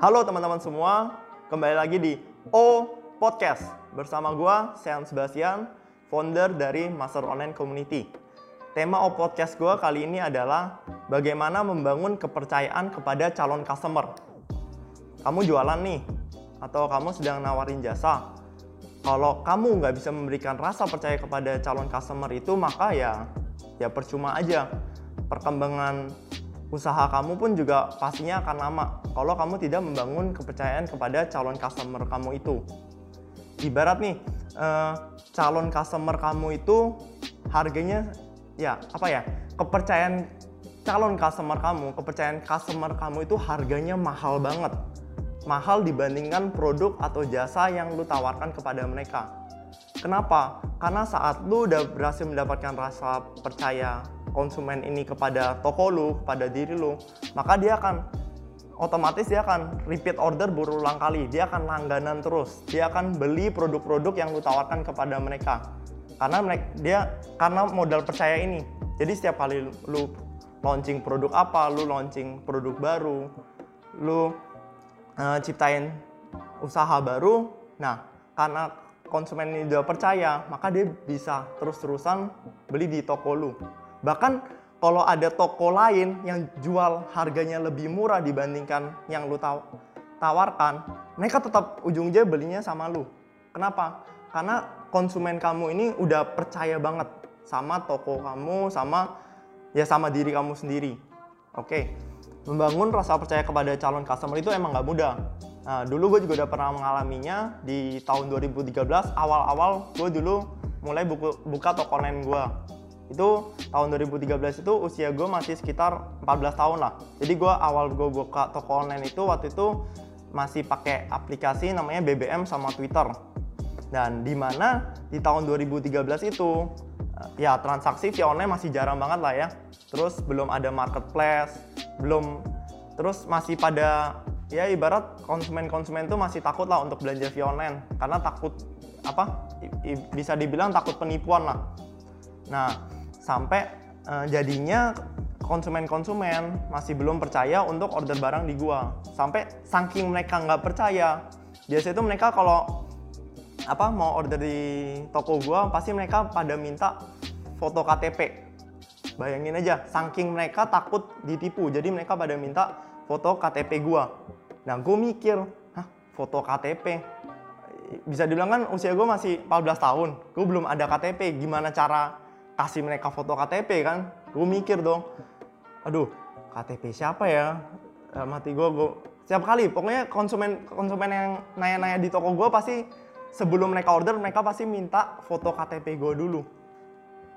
Halo teman-teman semua, kembali lagi di O Podcast bersama gua Sean Sebastian, founder dari Master Online Community. Tema O Podcast gua kali ini adalah bagaimana membangun kepercayaan kepada calon customer. Kamu jualan nih, atau kamu sedang nawarin jasa. Kalau kamu nggak bisa memberikan rasa percaya kepada calon customer itu, maka ya ya percuma aja. Perkembangan usaha kamu pun juga pastinya akan lama kalau kamu tidak membangun kepercayaan kepada calon customer kamu itu. Ibarat nih, eh, calon customer kamu itu harganya ya apa ya kepercayaan calon customer kamu, kepercayaan customer kamu itu harganya mahal banget. Mahal dibandingkan produk atau jasa yang lu tawarkan kepada mereka. Kenapa? Karena saat lu udah berhasil mendapatkan rasa percaya konsumen ini kepada toko lu, kepada diri lu, maka dia akan otomatis dia akan repeat order berulang kali. Dia akan langganan terus. Dia akan beli produk-produk yang lu tawarkan kepada mereka. Karena mereka dia karena modal percaya ini. Jadi setiap kali lu launching produk apa, lu launching produk baru, lu uh, ciptain usaha baru. Nah, karena konsumen ini udah percaya, maka dia bisa terus-terusan beli di toko lu. Bahkan kalau ada toko lain yang jual harganya lebih murah dibandingkan yang lu taw tawarkan, mereka tetap ujungnya belinya sama lu. Kenapa? Karena konsumen kamu ini udah percaya banget sama toko kamu, sama ya sama diri kamu sendiri. Oke, membangun rasa percaya kepada calon customer itu emang nggak mudah. Nah, dulu gue juga udah pernah mengalaminya di tahun 2013, awal-awal gue dulu mulai buku, buka toko online gue itu tahun 2013 itu usia gue masih sekitar 14 tahun lah. Jadi gue awal gue buka toko online itu waktu itu masih pakai aplikasi namanya BBM sama Twitter. Dan di mana di tahun 2013 itu eh, ya transaksi via online masih jarang banget lah ya. Terus belum ada marketplace belum terus masih pada ya ibarat konsumen-konsumen tuh masih takut lah untuk belanja via online. Karena takut apa bisa dibilang takut penipuan lah. Nah sampai uh, jadinya konsumen-konsumen masih belum percaya untuk order barang di gua sampai saking mereka nggak percaya biasanya itu mereka kalau apa mau order di toko gua pasti mereka pada minta foto KTP bayangin aja saking mereka takut ditipu jadi mereka pada minta foto KTP gua. Nah gue mikir hah foto KTP bisa dibilang kan usia gue masih 14 tahun gue belum ada KTP gimana cara kasih mereka foto KTP kan? Gue mikir dong. Aduh KTP siapa ya? Mati gue gue setiap kali pokoknya konsumen konsumen yang nanya-nanya di toko gue pasti sebelum mereka order mereka pasti minta foto KTP gue dulu.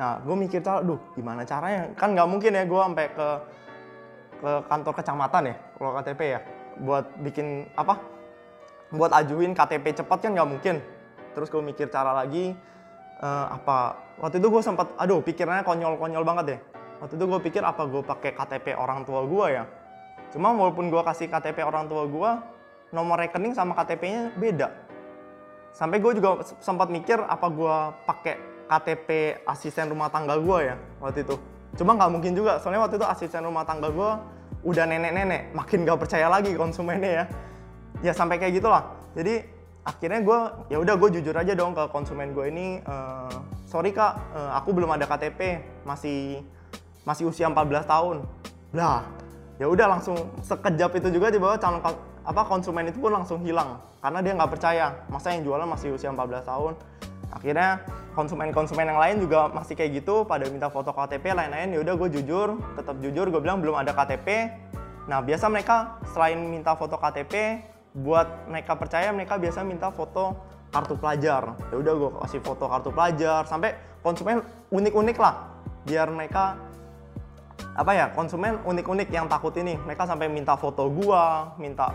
Nah gue mikir aduh gimana caranya? Kan nggak mungkin ya gue sampai ke ke kantor kecamatan ya kalau KTP ya buat bikin apa? Buat ajuin KTP cepat kan nggak mungkin. Terus gue mikir cara lagi uh, apa? Waktu itu gue sempat aduh pikirannya konyol-konyol banget deh. Waktu itu gue pikir apa gue pakai KTP orang tua gue ya? Cuma walaupun gue kasih KTP orang tua gue nomor rekening sama KTP-nya beda. Sampai gue juga sempat mikir apa gue pakai KTP asisten rumah tangga gue ya waktu itu. Cuma nggak mungkin juga soalnya waktu itu asisten rumah tangga gue udah nenek-nenek makin gak percaya lagi konsumennya ya. Ya sampai kayak gitulah. Jadi akhirnya gue ya udah gue jujur aja dong ke konsumen gue ini uh, sorry kak uh, aku belum ada KTP masih masih usia 14 tahun. Lah ya udah langsung sekejap itu juga di bawah calon apa konsumen itu pun langsung hilang karena dia nggak percaya. Masa yang jualan masih usia 14 tahun. Akhirnya konsumen-konsumen yang lain juga masih kayak gitu pada minta foto KTP lain-lain. Ya udah gue jujur tetap jujur gue bilang belum ada KTP nah biasa mereka selain minta foto KTP buat mereka percaya mereka biasa minta foto kartu pelajar. Ya udah gue kasih foto kartu pelajar. Sampai konsumen unik-unik lah. Biar mereka apa ya konsumen unik-unik yang takut ini. Mereka sampai minta foto gua minta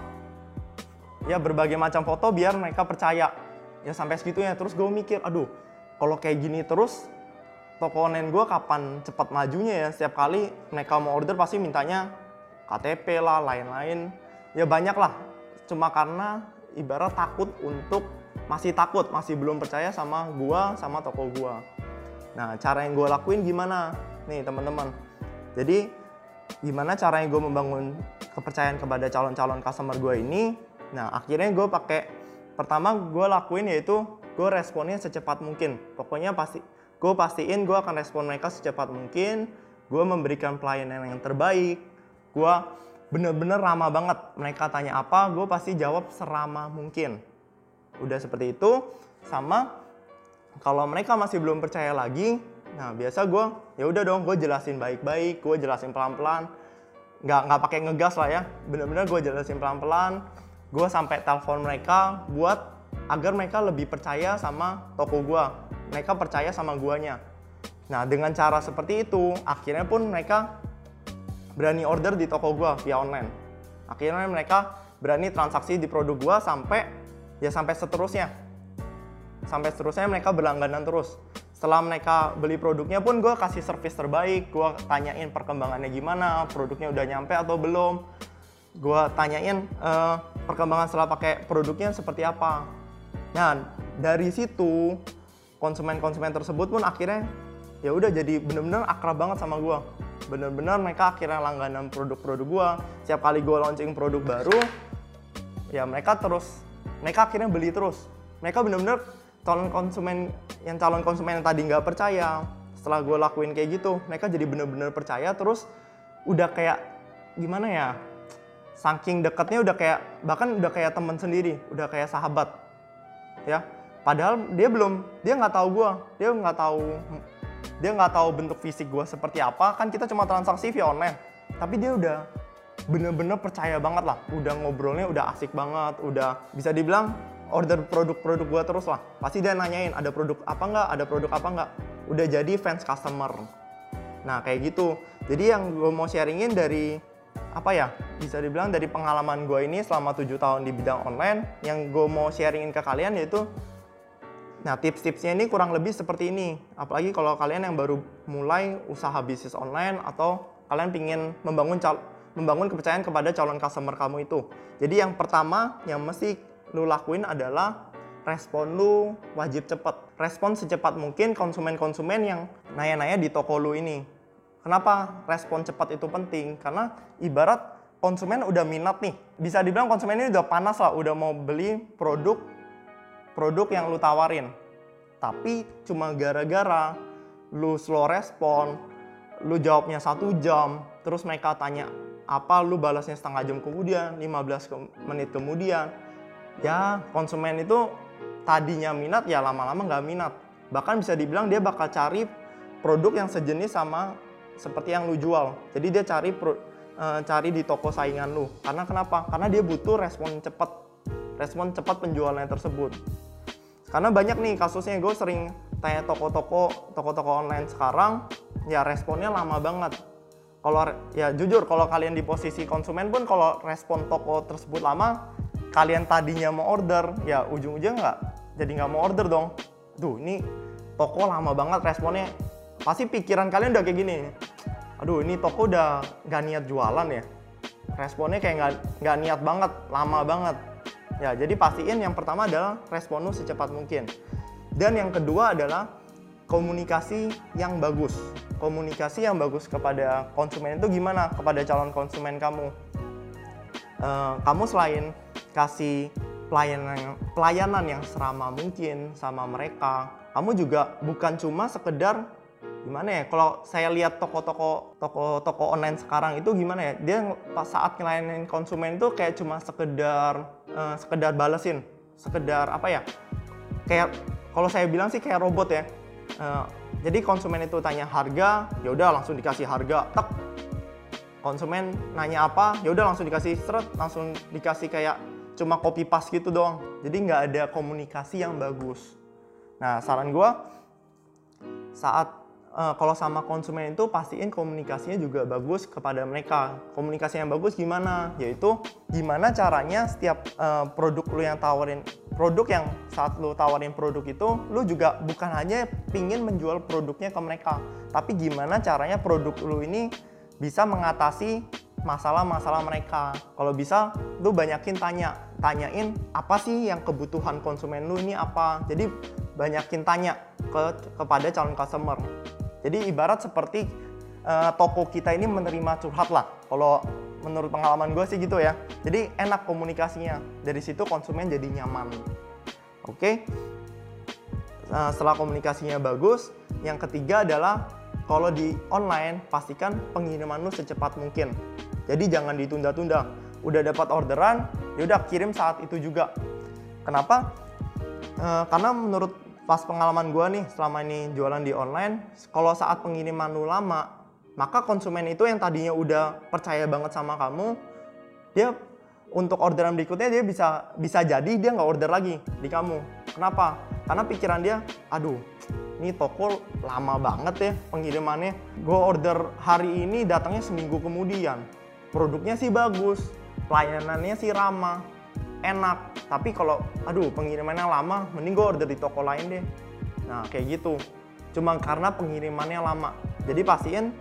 ya berbagai macam foto biar mereka percaya. Ya sampai segitunya. Terus gue mikir aduh kalau kayak gini terus toko online gue kapan cepat majunya ya? Setiap kali mereka mau order pasti mintanya KTP lah lain-lain. Ya banyak lah cuma karena ibarat takut untuk masih takut, masih belum percaya sama gua sama toko gua. Nah, cara yang gue lakuin gimana? Nih, teman-teman. Jadi, gimana caranya gue membangun kepercayaan kepada calon-calon customer gue ini nah akhirnya gue pakai pertama gue lakuin yaitu gue responnya secepat mungkin pokoknya pasti gue pastiin gue akan respon mereka secepat mungkin gue memberikan pelayanan yang terbaik gue bener-bener ramah banget. Mereka tanya apa gue pasti jawab seramah mungkin. Udah seperti itu. Sama kalau mereka masih belum percaya lagi nah biasa gue ya udah dong gue jelasin baik-baik gue jelasin pelan-pelan. Nggak nggak pakai ngegas lah ya. Bener-bener gue jelasin pelan-pelan. Gue sampai telepon mereka buat agar mereka lebih percaya sama toko gue mereka percaya sama guanya. Nah dengan cara seperti itu akhirnya pun mereka berani order di toko gue via online. Akhirnya mereka berani transaksi di produk gue sampai ya sampai seterusnya. Sampai seterusnya mereka berlangganan terus. Setelah mereka beli produknya pun gue kasih service terbaik, gue tanyain perkembangannya gimana, produknya udah nyampe atau belum. Gue tanyain uh, perkembangan setelah pakai produknya seperti apa. Nah dari situ konsumen-konsumen tersebut pun akhirnya ya udah jadi bener-bener akrab banget sama gue bener-bener mereka akhirnya langganan produk-produk gua. Setiap kali gua launching produk baru ya mereka terus mereka akhirnya beli terus. Mereka bener-bener calon konsumen yang calon konsumen yang tadi nggak percaya setelah gue lakuin kayak gitu mereka jadi bener-bener percaya terus udah kayak gimana ya saking dekatnya udah kayak bahkan udah kayak teman sendiri udah kayak sahabat ya. Padahal dia belum dia nggak tahu gue dia nggak tahu dia nggak tahu bentuk fisik gue seperti apa kan kita cuma transaksi via online tapi dia udah bener-bener percaya banget lah. Udah ngobrolnya udah asik banget udah bisa dibilang order produk-produk gue terus lah. Pasti dia nanyain ada produk apa nggak? Ada produk apa nggak? Udah jadi fans customer. Nah kayak gitu. Jadi yang gue mau sharingin dari apa ya bisa dibilang dari pengalaman gue ini selama tujuh tahun di bidang online yang gue mau sharingin ke kalian yaitu Nah, tips-tipsnya ini kurang lebih seperti ini. Apalagi kalau kalian yang baru mulai usaha bisnis online atau kalian ingin membangun membangun kepercayaan kepada calon customer kamu itu. Jadi yang pertama yang mesti lu lakuin adalah respon lu wajib cepat. Respon secepat mungkin konsumen-konsumen yang nanya-nanya di toko lu ini. Kenapa respon cepat itu penting? Karena ibarat konsumen udah minat nih. Bisa dibilang konsumen ini udah panas lah, udah mau beli produk produk yang lu tawarin. Tapi cuma gara-gara lu slow respon, lu jawabnya satu jam, terus mereka tanya apa, lu balasnya setengah jam kemudian, 15 ke menit kemudian. Ya konsumen itu tadinya minat ya lama-lama nggak minat. Bahkan bisa dibilang dia bakal cari produk yang sejenis sama seperti yang lu jual. Jadi dia cari uh, cari di toko saingan lu. Karena kenapa? Karena dia butuh respon cepat. Respon cepat penjualannya tersebut. Karena banyak nih kasusnya gue sering tanya toko-toko toko-toko online sekarang ya responnya lama banget. Kalau ya jujur kalau kalian di posisi konsumen pun kalau respon toko tersebut lama, kalian tadinya mau order ya ujung-ujung nggak jadi nggak mau order dong. Tuh ini toko lama banget responnya. Pasti pikiran kalian udah kayak gini. Aduh ini toko udah nggak niat jualan ya. Responnya kayak nggak niat banget, lama banget Ya, jadi pastiin yang pertama adalah respon lu secepat mungkin. Dan yang kedua adalah komunikasi yang bagus. Komunikasi yang bagus kepada konsumen itu gimana? Kepada calon konsumen kamu. Uh, kamu selain kasih pelayanan pelayanan yang seramah mungkin sama mereka, kamu juga bukan cuma sekedar gimana ya? Kalau saya lihat toko-toko toko-toko online sekarang itu gimana ya? Dia pas saat ngelayanin konsumen itu kayak cuma sekedar uh, sekedar balesin sekedar apa ya? Kayak kalau saya bilang sih kayak robot ya. Uh, jadi konsumen itu tanya harga ya udah langsung dikasih harga tek. Konsumen nanya apa ya udah langsung dikasih seret langsung dikasih kayak cuma copy paste gitu doang. Jadi nggak ada komunikasi yang bagus. Nah saran gue saat uh, kalau sama konsumen itu pastiin komunikasinya juga bagus kepada mereka. Komunikasi yang bagus gimana? Yaitu gimana caranya setiap uh, produk lu yang tawarin produk yang saat lu tawarin produk itu lu juga bukan hanya pingin menjual produknya ke mereka, tapi gimana caranya produk lu ini bisa mengatasi masalah-masalah mereka. Kalau bisa, lu banyakin tanya, tanyain apa sih yang kebutuhan konsumen lu ini apa. Jadi banyakin tanya ke kepada calon customer. Jadi ibarat seperti uh, toko kita ini menerima curhat lah. Kalau menurut pengalaman gue sih gitu ya. Jadi enak komunikasinya. Dari situ konsumen jadi nyaman. Oke? Nah, setelah komunikasinya bagus yang ketiga adalah kalau di online pastikan pengiriman lu secepat mungkin. Jadi jangan ditunda-tunda. Udah dapat orderan ya udah kirim saat itu juga. Kenapa? E, karena menurut pas pengalaman gue nih selama ini jualan di online kalau saat pengiriman lu lama maka konsumen itu yang tadinya udah percaya banget sama kamu dia untuk orderan berikutnya dia bisa bisa jadi dia nggak order lagi di kamu. Kenapa? Karena pikiran dia aduh ini toko lama banget ya pengirimannya. Gue order hari ini datangnya seminggu kemudian. Produknya sih bagus pelayanannya sih ramah enak tapi kalau aduh pengirimannya lama mending gue order di toko lain deh nah kayak gitu cuma karena pengirimannya lama jadi pastiin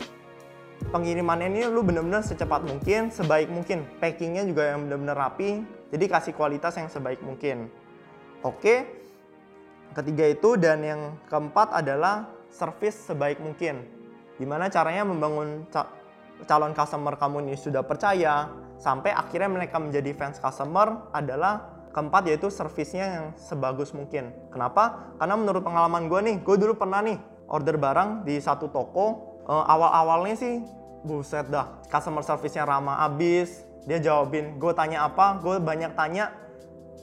pengirimannya ini lu bener-bener secepat mungkin, sebaik mungkin. Packingnya juga yang bener-bener rapi, jadi kasih kualitas yang sebaik mungkin. Oke, ketiga itu dan yang keempat adalah service sebaik mungkin. Gimana caranya membangun calon customer kamu ini sudah percaya, sampai akhirnya mereka menjadi fans customer adalah keempat yaitu servisnya yang sebagus mungkin. Kenapa? Karena menurut pengalaman gue nih, gue dulu pernah nih order barang di satu toko uh, awal-awalnya sih buset dah customer service-nya ramah abis dia jawabin gue tanya apa? Gue banyak tanya.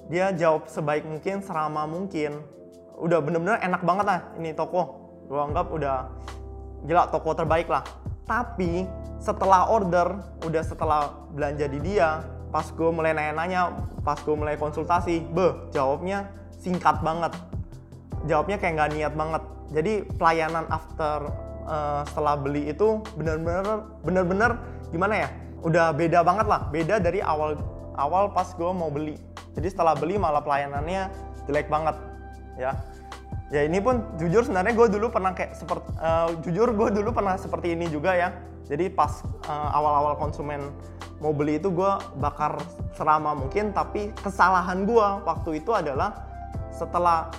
Dia jawab sebaik mungkin serama mungkin. Udah bener-bener enak banget lah ini toko. Gue anggap udah gila toko terbaik lah tapi setelah order udah setelah belanja di dia pas gue mulai nanya-nanya pas gue mulai konsultasi beh jawabnya singkat banget. Jawabnya kayak nggak niat banget. Jadi pelayanan after uh, setelah beli itu benar-benar benar-benar gimana ya? Udah beda banget lah. Beda dari awal awal pas gue mau beli. Jadi setelah beli malah pelayanannya jelek banget ya ya ini pun jujur sebenarnya gue dulu pernah kayak seperti uh, jujur gue dulu pernah seperti ini juga ya. Jadi pas uh, awal-awal konsumen mau beli itu gue bakar serama mungkin tapi kesalahan gue waktu itu adalah setelah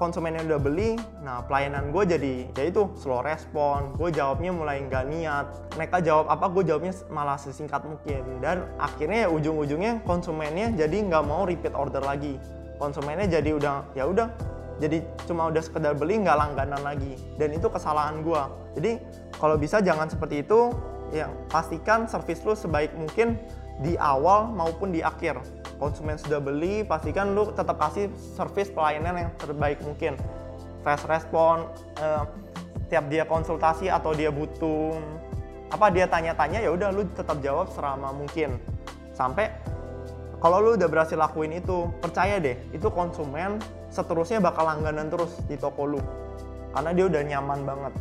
konsumen yang udah beli, nah pelayanan gue jadi ya itu slow respon, gue jawabnya mulai nggak niat, mereka jawab apa gue jawabnya malah sesingkat mungkin. Dan akhirnya ya ujung-ujungnya konsumennya jadi nggak mau repeat order lagi, konsumennya jadi udah ya udah jadi cuma udah sekedar beli nggak langganan lagi. Dan itu kesalahan gue, jadi kalau bisa jangan seperti itu, ya pastikan service lu sebaik mungkin di awal maupun di akhir. Konsumen sudah beli pastikan lu tetap kasih service pelayanan yang terbaik mungkin. Fast respon eh, tiap dia konsultasi atau dia butuh apa dia tanya-tanya ya udah lu tetap jawab selama mungkin. Sampai kalau lu udah berhasil lakuin itu percaya deh itu konsumen seterusnya bakal langganan terus di toko lu karena dia udah nyaman banget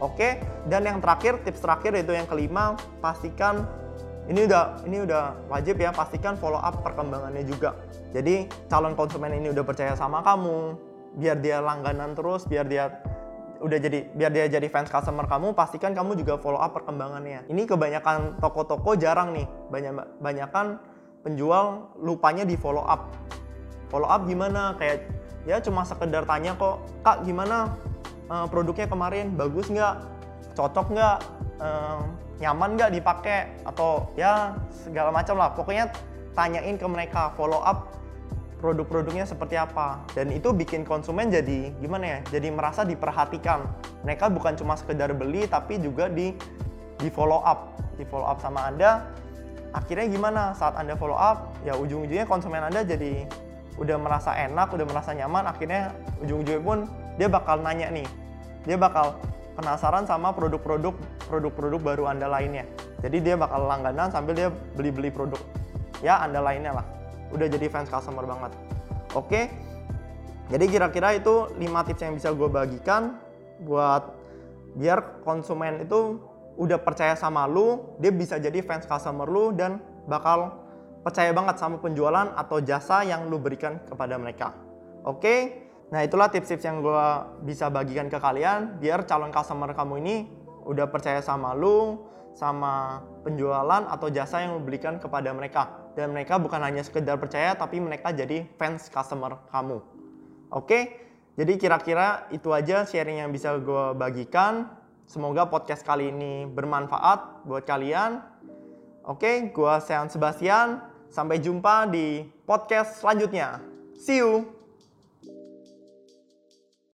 oke dan yang terakhir tips terakhir itu yang kelima pastikan ini udah ini udah wajib ya pastikan follow up perkembangannya juga. Jadi calon konsumen ini udah percaya sama kamu, biar dia langganan terus, biar dia udah jadi biar dia jadi fans customer kamu, pastikan kamu juga follow up perkembangannya. Ini kebanyakan toko-toko jarang nih, banyak banyakan penjual lupanya di follow up. Follow up gimana? Kayak ya cuma sekedar tanya kok, kak gimana? Uh, produknya kemarin bagus nggak, cocok nggak? Uh, nyaman nggak dipakai? Atau ya segala macam lah. Pokoknya tanyain ke mereka follow up produk-produknya seperti apa. Dan itu bikin konsumen jadi gimana ya jadi merasa diperhatikan. Mereka bukan cuma sekedar beli tapi juga di di follow up. Di follow up sama anda. Akhirnya gimana? Saat anda follow up ya ujung-ujungnya konsumen anda jadi udah merasa enak udah merasa nyaman akhirnya ujung-ujungnya pun dia bakal nanya nih dia bakal penasaran sama produk-produk produk-produk baru Anda lainnya. Jadi dia bakal langganan sambil dia beli-beli produk ya Anda lainnya lah. Udah jadi fans customer banget. Oke. Jadi kira-kira itu 5 tips yang bisa gue bagikan buat biar konsumen itu udah percaya sama lu, dia bisa jadi fans customer lu dan bakal percaya banget sama penjualan atau jasa yang lu berikan kepada mereka. Oke, Nah itulah tips-tips yang gue bisa bagikan ke kalian biar calon customer kamu ini udah percaya sama lu, sama penjualan atau jasa yang lu berikan kepada mereka. Dan mereka bukan hanya sekedar percaya tapi mereka jadi fans customer kamu. Oke, jadi kira-kira itu aja sharing yang bisa gue bagikan. Semoga podcast kali ini bermanfaat buat kalian. Oke, gua Sean Sebastian. Sampai jumpa di podcast selanjutnya. See you.